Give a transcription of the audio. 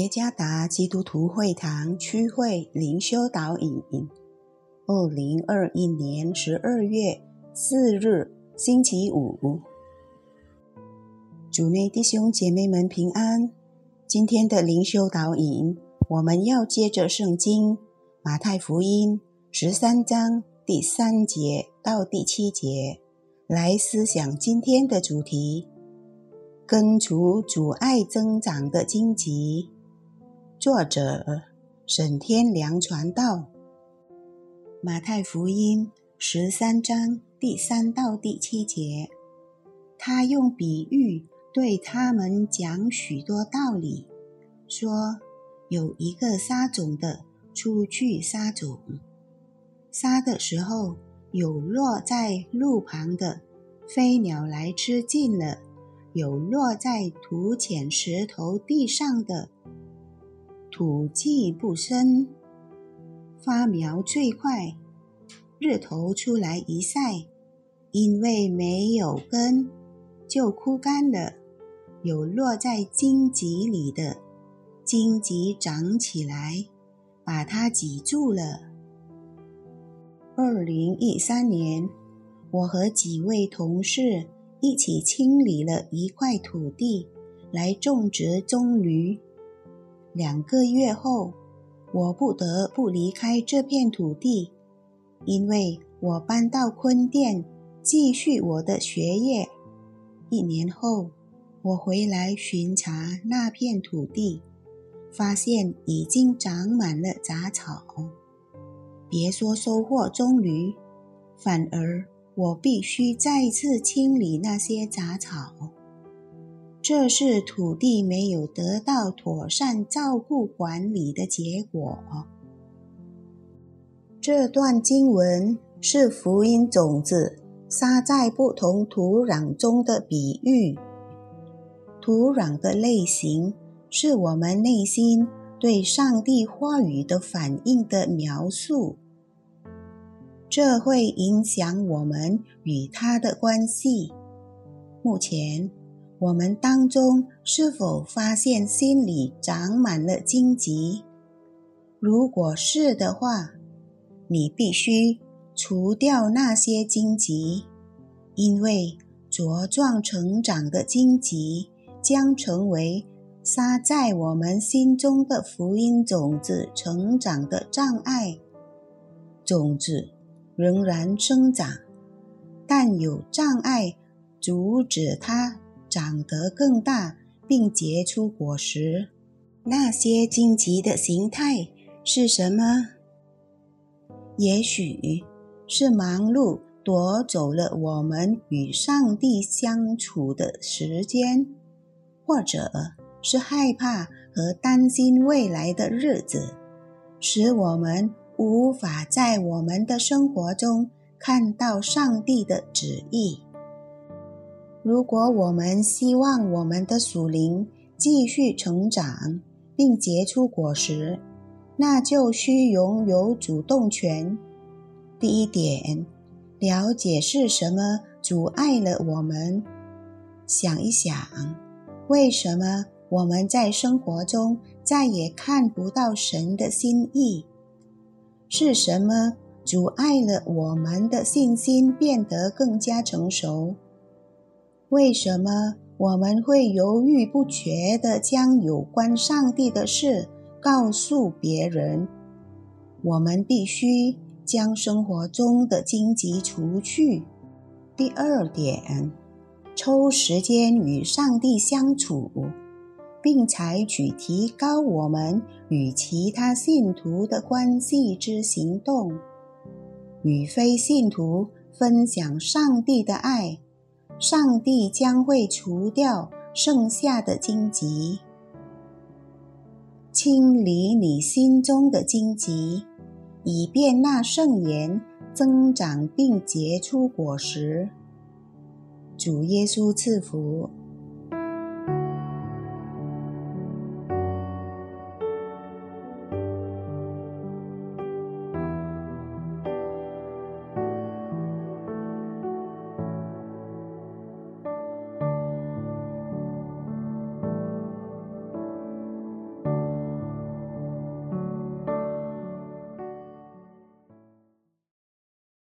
耶加达基督徒会堂区会灵修导引，二零二一年十二月四日星期五，主内弟兄姐妹们平安。今天的灵修导引，我们要接着圣经马太福音十三章第三节到第七节来思想今天的主题：根除阻碍增长的荆棘。作者沈天良传道，马太福音十三章第三到第七节，他用比喻对他们讲许多道理，说有一个撒种的出去撒种，撒的时候有落在路旁的，飞鸟来吃尽了；有落在土浅石头地上的。土气不深，发苗最快。日头出来一晒，因为没有根，就枯干了。有落在荆棘里的，荆棘长起来，把它挤住了。二零一三年，我和几位同事一起清理了一块土地，来种植棕榈。两个月后，我不得不离开这片土地，因为我搬到昆店继续我的学业。一年后，我回来巡查那片土地，发现已经长满了杂草。别说收获棕榈，反而我必须再次清理那些杂草。这是土地没有得到妥善照顾管理的结果。这段经文是福音种子撒在不同土壤中的比喻。土壤的类型是我们内心对上帝话语的反应的描述，这会影响我们与他的关系。目前。我们当中是否发现心里长满了荆棘？如果是的话，你必须除掉那些荆棘，因为茁壮成长的荆棘将成为撒在我们心中的福音种子成长的障碍。种子仍然生长，但有障碍阻止它。长得更大，并结出果实。那些荆棘的形态是什么？也许是忙碌夺走了我们与上帝相处的时间，或者是害怕和担心未来的日子，使我们无法在我们的生活中看到上帝的旨意。如果我们希望我们的属灵继续成长并结出果实，那就需拥有主动权。第一点，了解是什么阻碍了我们。想一想，为什么我们在生活中再也看不到神的心意？是什么阻碍了我们的信心变得更加成熟？为什么我们会犹豫不决地将有关上帝的事告诉别人？我们必须将生活中的荆棘除去。第二点，抽时间与上帝相处，并采取提高我们与其他信徒的关系之行动，与非信徒分享上帝的爱。上帝将会除掉剩下的荆棘，清理你心中的荆棘，以便那圣言增长并结出果实。主耶稣赐福。